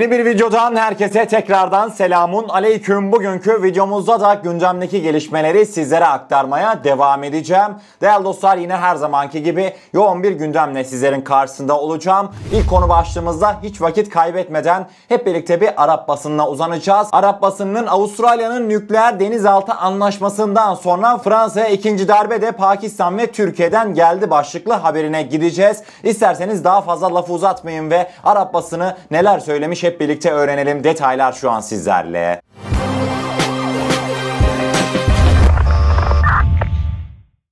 Yeni bir videodan herkese tekrardan selamun aleyküm. Bugünkü videomuzda da gündemdeki gelişmeleri sizlere aktarmaya devam edeceğim. Değerli dostlar yine her zamanki gibi yoğun bir gündemle sizlerin karşısında olacağım. İlk konu başlığımızda hiç vakit kaybetmeden hep birlikte bir Arap basınına uzanacağız. Arap basınının Avustralya'nın nükleer denizaltı anlaşmasından sonra Fransa'ya ikinci darbe de Pakistan ve Türkiye'den geldi başlıklı haberine gideceğiz. İsterseniz daha fazla lafı uzatmayın ve Arap basını neler söylemiş hep birlikte öğrenelim. Detaylar şu an sizlerle.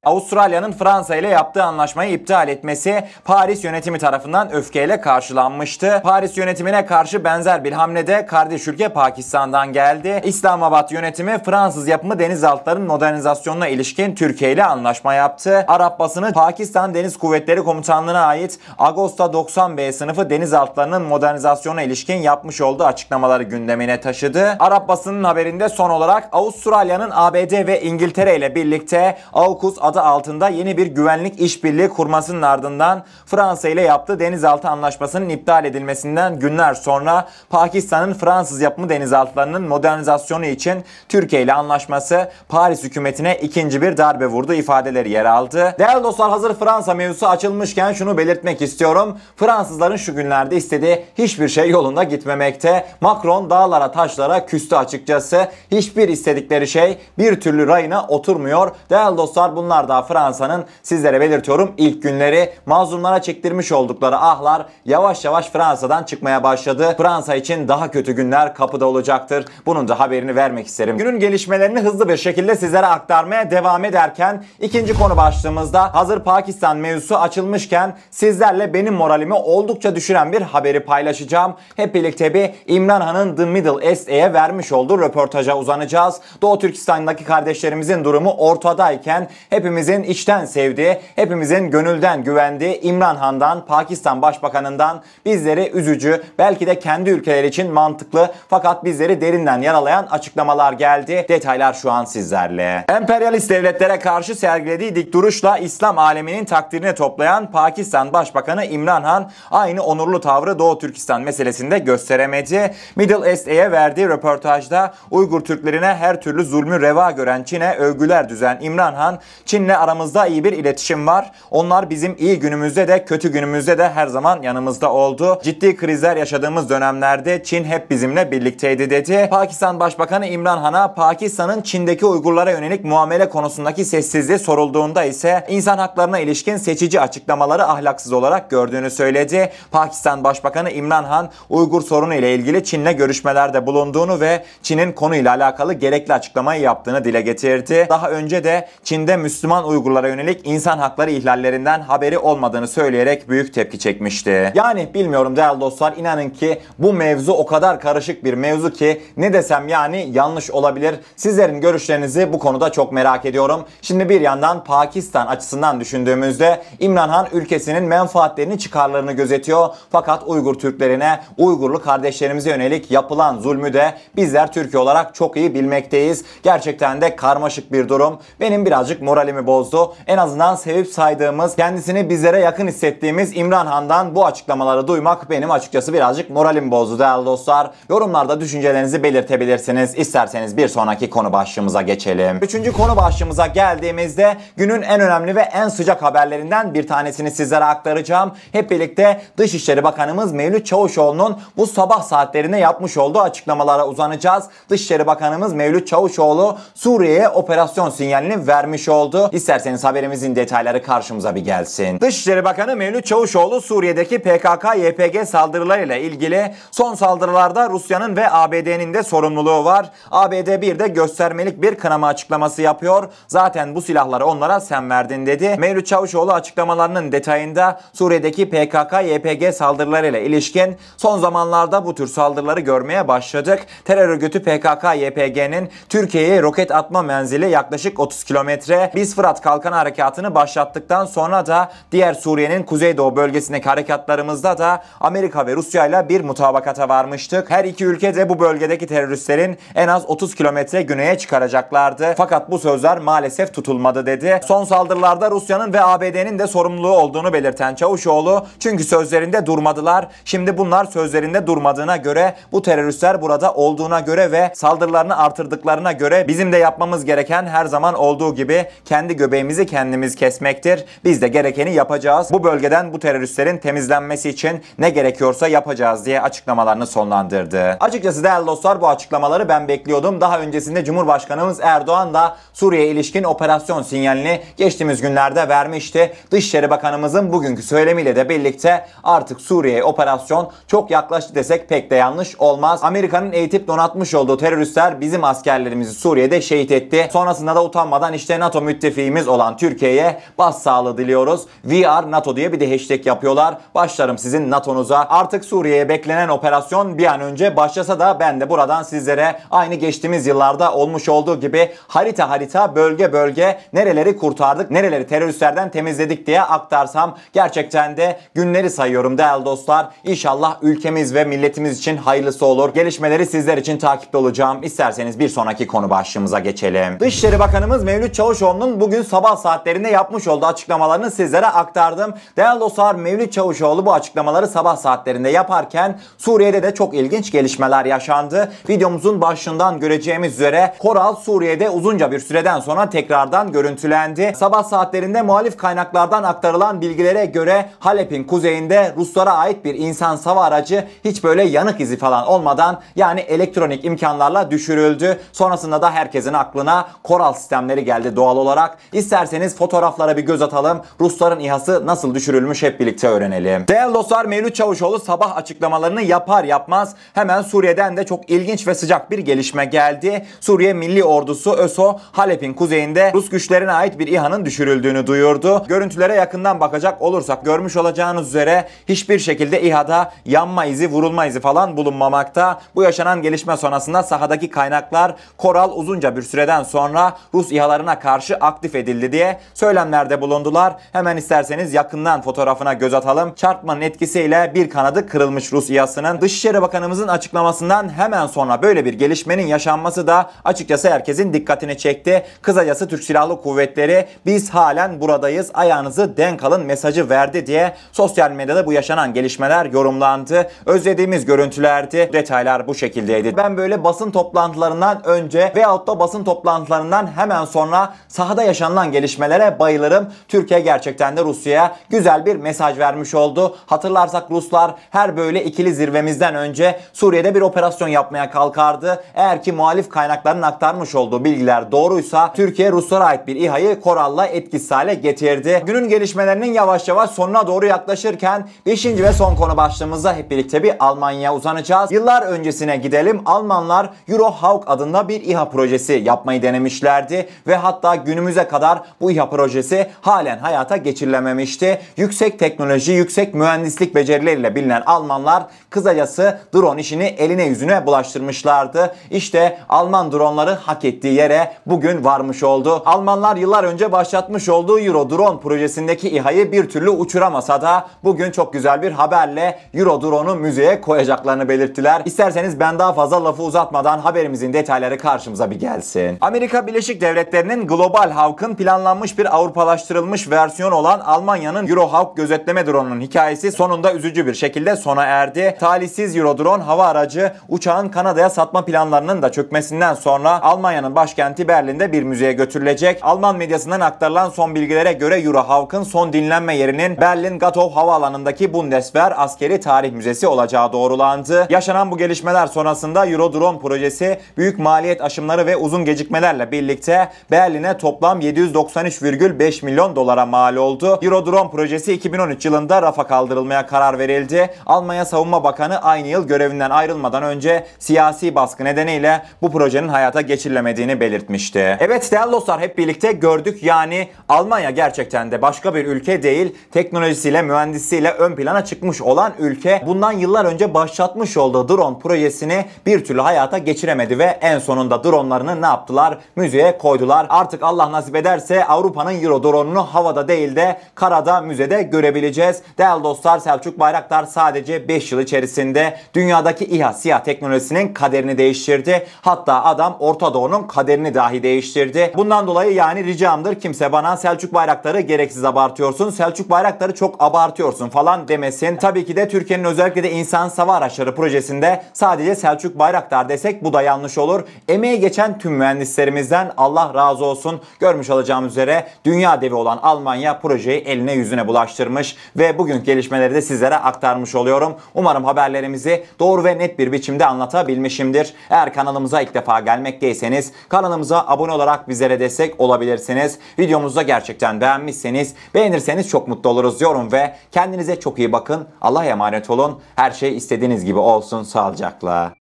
Avustralya'nın Fransa ile yaptığı anlaşmayı iptal etmesi Paris yönetimi tarafından öfkeyle karşılanmıştı. Paris yönetimine karşı benzer bir hamle de kardeş ülke Pakistan'dan geldi. İslamabad yönetimi Fransız yapımı denizaltıların modernizasyonuna ilişkin Türkiye ile anlaşma yaptı. Arap basını Pakistan Deniz Kuvvetleri Komutanlığı'na ait Agosta 90B sınıfı denizaltılarının modernizasyonuna ilişkin yapmış olduğu açıklamaları gündemine taşıdı. Arap basının haberinde son olarak Avustralya'nın ABD ve İngiltere ile birlikte AUKUS adı altında yeni bir güvenlik işbirliği kurmasının ardından Fransa ile yaptığı denizaltı anlaşmasının iptal edilmesinden günler sonra Pakistan'ın Fransız yapımı denizaltılarının modernizasyonu için Türkiye ile anlaşması Paris hükümetine ikinci bir darbe vurdu ifadeleri yer aldı. Değerli dostlar hazır Fransa mevzusu açılmışken şunu belirtmek istiyorum. Fransızların şu günlerde istediği hiçbir şey yolunda gitmemekte. Macron dağlara taşlara küstü açıkçası. Hiçbir istedikleri şey bir türlü rayına oturmuyor. Değerli dostlar bunlar daha Fransa'nın sizlere belirtiyorum ilk günleri mazlumlara çektirmiş oldukları ahlar yavaş yavaş Fransa'dan çıkmaya başladı. Fransa için daha kötü günler kapıda olacaktır. Bunun da haberini vermek isterim. Günün gelişmelerini hızlı bir şekilde sizlere aktarmaya devam ederken ikinci konu başlığımızda hazır Pakistan mevzusu açılmışken sizlerle benim moralimi oldukça düşüren bir haberi paylaşacağım. Hep birlikte bir İmran Han'ın The Middle East'e vermiş olduğu röportaja uzanacağız. Doğu Türkistan'daki kardeşlerimizin durumu ortadayken hepimizin içten sevdiği, hepimizin gönülden güvendiği İmran Han'dan, Pakistan Başbakanı'ndan bizleri üzücü, belki de kendi ülkeleri için mantıklı fakat bizleri derinden yaralayan açıklamalar geldi. Detaylar şu an sizlerle. Emperyalist devletlere karşı sergilediği dik duruşla İslam aleminin takdirini toplayan Pakistan Başbakanı İmran Han aynı onurlu tavrı Doğu Türkistan meselesinde gösteremedi. Middle East'e verdiği röportajda Uygur Türklerine her türlü zulmü reva gören Çin'e övgüler düzen İmran Han, Çin'le aramızda iyi bir iletişim var. Onlar bizim iyi günümüzde de kötü günümüzde de her zaman yanımızda oldu. Ciddi krizler yaşadığımız dönemlerde Çin hep bizimle birlikteydi dedi. Pakistan Başbakanı İmran Han'a Pakistan'ın Çin'deki Uygurlara yönelik muamele konusundaki sessizliği sorulduğunda ise insan haklarına ilişkin seçici açıklamaları ahlaksız olarak gördüğünü söyledi. Pakistan Başbakanı İmran Han Uygur sorunu ile ilgili Çin'le görüşmelerde bulunduğunu ve Çin'in konuyla alakalı gerekli açıklamayı yaptığını dile getirdi. Daha önce de Çin'de Müslüman Uygurlara yönelik insan hakları ihlallerinden haberi olmadığını söyleyerek büyük tepki çekmişti. Yani bilmiyorum değerli dostlar inanın ki bu mevzu o kadar karışık bir mevzu ki ne desem yani yanlış olabilir. Sizlerin görüşlerinizi bu konuda çok merak ediyorum. Şimdi bir yandan Pakistan açısından düşündüğümüzde İmran Han ülkesinin menfaatlerini çıkarlarını gözetiyor. Fakat Uygur Türklerine, Uygurlu kardeşlerimize yönelik yapılan zulmü de bizler Türkiye olarak çok iyi bilmekteyiz. Gerçekten de karmaşık bir durum. Benim birazcık moralimi bozdu. En azından sevip saydığımız, kendisini bizlere yakın hissettiğimiz İmran Han'dan bu açıklamaları duymak benim açıkçası birazcık moralim bozdu değerli dostlar. Yorumlarda düşüncelerinizi belirtebilirsiniz. İsterseniz bir sonraki konu başlığımıza geçelim. Üçüncü konu başlığımıza geldiğimizde günün en önemli ve en sıcak haberlerinden bir tanesini sizlere aktaracağım. Hep birlikte Dışişleri Bakanımız Mevlüt Çavuşoğlu'nun bu sabah saatlerinde yapmış olduğu açıklamalara uzanacağız. Dışişleri Bakanımız Mevlüt Çavuşoğlu Suriye'ye operasyon sinyalini vermiş oldu. İsterseniz haberimizin detayları karşımıza bir gelsin. Dışişleri Bakanı Mevlüt Çavuşoğlu Suriye'deki PKK-YPG saldırılarıyla ilgili son saldırılarda Rusya'nın ve ABD'nin de sorumluluğu var. ABD bir de göstermelik bir kınama açıklaması yapıyor. Zaten bu silahları onlara sen verdin dedi. Mevlüt Çavuşoğlu açıklamalarının detayında Suriye'deki PKK-YPG saldırılarıyla ilişkin son zamanlarda bu tür saldırıları görmeye başladık. Terör örgütü PKK-YPG'nin Türkiye'ye roket atma menzili yaklaşık 30 kilometre. Biz Fırat Kalkanı Harekatı'nı başlattıktan sonra da diğer Suriye'nin kuzeydoğu bölgesindeki harekatlarımızda da Amerika ve Rusya ile bir mutabakata varmıştık. Her iki ülke de bu bölgedeki teröristlerin en az 30 kilometre güneye çıkaracaklardı. Fakat bu sözler maalesef tutulmadı dedi. Son saldırılarda Rusya'nın ve ABD'nin de sorumluluğu olduğunu belirten Çavuşoğlu çünkü sözlerinde durmadılar. Şimdi bunlar sözlerinde durmadığına göre bu teröristler burada olduğuna göre ve saldırılarını artırdıklarına göre bizim de yapmamız gereken her zaman olduğu gibi kendi göbeğimizi kendimiz kesmektir. Biz de gerekeni yapacağız. Bu bölgeden bu teröristlerin temizlenmesi için ne gerekiyorsa yapacağız diye açıklamalarını sonlandırdı. Açıkçası değerli dostlar bu açıklamaları ben bekliyordum. Daha öncesinde Cumhurbaşkanımız Erdoğan da Suriye ilişkin operasyon sinyalini geçtiğimiz günlerde vermişti. Dışişleri Bakanımızın bugünkü söylemiyle de birlikte artık Suriye operasyon çok yaklaştı desek pek de yanlış olmaz. Amerika'nın eğitip donatmış olduğu teröristler bizim askerlerimizi Suriye'de şehit etti. Sonrasında da utanmadan işte NATO müttefiğimiz olan Türkiye'ye bas sağlığı diliyoruz. We are NATO diye bir de hashtag yapıyorlar. Başlarım sizin NATO'nuza. Artık Suriye'ye beklenen operasyon bir an önce başlasa da ben de buradan sizlere aynı geçtiğimiz yıllarda olmuş olduğu gibi harita harita bölge bölge nereleri kurtardık, nereleri teröristlerden temizledik diye aktarsam gerçekten de günleri sayıyorum değerli dostlar. İnşallah ülkemiz ve milletimiz için hayırlısı olur. Gelişmeleri sizler için takipte olacağım. İsterseniz bir sonraki konu başlığımıza geçelim. Dışişleri Bakanımız Mevlüt Çavuşoğlu'nun bugün sabah saatlerinde yapmış olduğu açıklamalarını sizlere aktardım. Değerli dostlar Mevlüt Çavuşoğlu bu açıklamaları sabah saatlerinde yaparken Suriye'de de çok ilginç gelişmeler yaşandı. Videomuzun başından göreceğimiz üzere Koral Suriye'de uzunca bir süreden sonra tekrardan görüntülendi. Sabah saatlerinde muhalif kaynaklardan aktarılan bilgilere göre Halep'in kuzeyinde Ruslara ait bir insan sava aracı hiç böyle yanık izi falan olmadan yani elektronik imkanlarla düşürüldü. Sonrasında da herkesin aklına Koral sistemleri geldi doğal olarak. İsterseniz fotoğraflara bir göz atalım. Rusların İHA'sı nasıl düşürülmüş hep birlikte öğrenelim. Değerli dostlar Mevlüt Çavuşoğlu sabah açıklamalarını yapar yapmaz hemen Suriye'den de çok ilginç ve sıcak bir gelişme geldi. Suriye Milli Ordusu ÖSO Halep'in kuzeyinde Rus güçlerine ait bir İHA'nın düşürüldüğünü duyurdu. Görüntülere yakından bakacak olursak görmüş olacağınız üzere hiçbir şekilde İHA'da yanma izi, vurulma izi falan bulunmamakta. Bu yaşanan gelişme sonrasında sahadaki kaynaklar Koral uzunca bir süreden sonra Rus İHA'larına karşı aktif edildi diye söylemlerde bulundular. Hemen isterseniz yakından fotoğrafına göz atalım. Çarpmanın etkisiyle bir kanadı kırılmış Rus İHA'sının. Dışişleri Bakanımızın açıklamasından hemen sonra böyle bir gelişmenin yaşanması da açıkçası herkesin dikkatini çekti. Kısacası Türk Silahlı Kuvvetleri biz halen buradayız ayağınızı denk alın mesajı verdi diye sosyal medyada bu yaşanan gelişmeler yorumlandı. Özlediğimiz görüntülerdi. Detaylar bu şekildeydi. Ben böyle basın toplantılarından önce veyahut da basın toplantılarından hemen sonra sahada yaşanılan gelişmelere bayılırım. Türkiye gerçekten de Rusya'ya güzel bir mesaj vermiş oldu. Hatırlarsak Ruslar her böyle ikili zirvemizden önce Suriye'de bir operasyon yapmaya kalkardı. Eğer ki muhalif kaynakların aktarmış olduğu bilgiler doğruysa Türkiye Ruslara ait bir İHA'yı Koral'la etkisiz hale getirdi. Günün gelişmelerinin yavaş yavaş sonuna doğru yaklaşırken 5. ve son konu başlığımızda hep birlikte bir Almanya'ya uzanacağız. Yıllar öncesine gidelim. Almanlar Eurohawk adında bir İHA projesi yapmayı denemişlerdi ve hatta günümüze kadar bu İHA projesi halen hayata geçirilememişti. Yüksek teknoloji, yüksek mühendislik becerileriyle bilinen Almanlar kısacası drone işini eline yüzüne bulaştırmışlardı. İşte Alman dronları hak ettiği yere bugün varmış oldu. Almanlar yıllar önce başlatmış olduğu Euro drone projesindeki İHA'yı bir türlü uçuramasa da bugün çok güzel bir haberle Euro drone'u müzeye koyacaklarını belirttiler. İsterseniz ben daha fazla lafı uzatmadan haberimizin detayları karşımıza bir gelsin. Amerika Birleşik Devletleri'nin Global Hawk'ın planlanmış bir Avrupalaştırılmış versiyon olan Almanya'nın Eurohawk gözetleme drone'unun hikayesi sonunda üzücü bir şekilde sona erdi. Talihsiz Eurodrone hava aracı uçağın Kanada'ya satma planlarının da çökmesinden sonra Almanya'nın başkenti Berlin'de bir müzeye götürülecek. Alman medyasından aktarılan son bilgilere göre Eurohawk'ın son dinlenme yerinin Berlin Gatow Havaalanı'ndaki Bundeswehr Askeri Tarih Müzesi olacağı doğrulandı. Yaşanan bu gelişmeler sonrasında Eurodrone projesi büyük maliyet aşımları ve uzun gecikmelerle birlikte Berlin'e toplam 793,5 milyon dolara mal oldu. Eurodrone projesi 2013 yılında rafa kaldırılmaya karar verildi. Almanya Savunma Bakanı aynı yıl görevinden ayrılmadan önce siyasi baskı nedeniyle bu projenin hayata geçirilemediğini belirtmişti. Evet değerli dostlar hep birlikte gördük yani Almanya gerçekten de başka bir ülke değil. Teknolojisiyle, mühendisiyle ön plana çıkmış olan ülke. Bundan yıllar önce başlatmış olduğu drone projesini bir türlü hayata geçiremedi ve en sonunda dronlarını ne yaptılar? Müzeye koydular. Artık Allah nasip nasip ederse Avrupa'nın Euro drone'unu havada değil de karada müzede görebileceğiz. Değerli dostlar Selçuk Bayraktar sadece 5 yıl içerisinde dünyadaki İHA SİHA teknolojisinin kaderini değiştirdi. Hatta adam Orta Doğu'nun kaderini dahi değiştirdi. Bundan dolayı yani ricamdır kimse bana Selçuk Bayraktar'ı gereksiz abartıyorsun. Selçuk Bayraktar'ı çok abartıyorsun falan demesin. Tabii ki de Türkiye'nin özellikle de insan hava araçları projesinde sadece Selçuk Bayraktar desek bu da yanlış olur. Emeği geçen tüm mühendislerimizden Allah razı olsun. Görmüş olacağımız üzere dünya devi olan Almanya projeyi eline yüzüne bulaştırmış ve bugünkü gelişmeleri de sizlere aktarmış oluyorum. Umarım haberlerimizi doğru ve net bir biçimde anlatabilmişimdir. Eğer kanalımıza ilk defa gelmekteyseniz kanalımıza abone olarak bizlere destek olabilirsiniz. Videomuzu da gerçekten beğenmişseniz beğenirseniz çok mutlu oluruz diyorum ve kendinize çok iyi bakın. Allah'a emanet olun. Her şey istediğiniz gibi olsun. Sağlıcakla.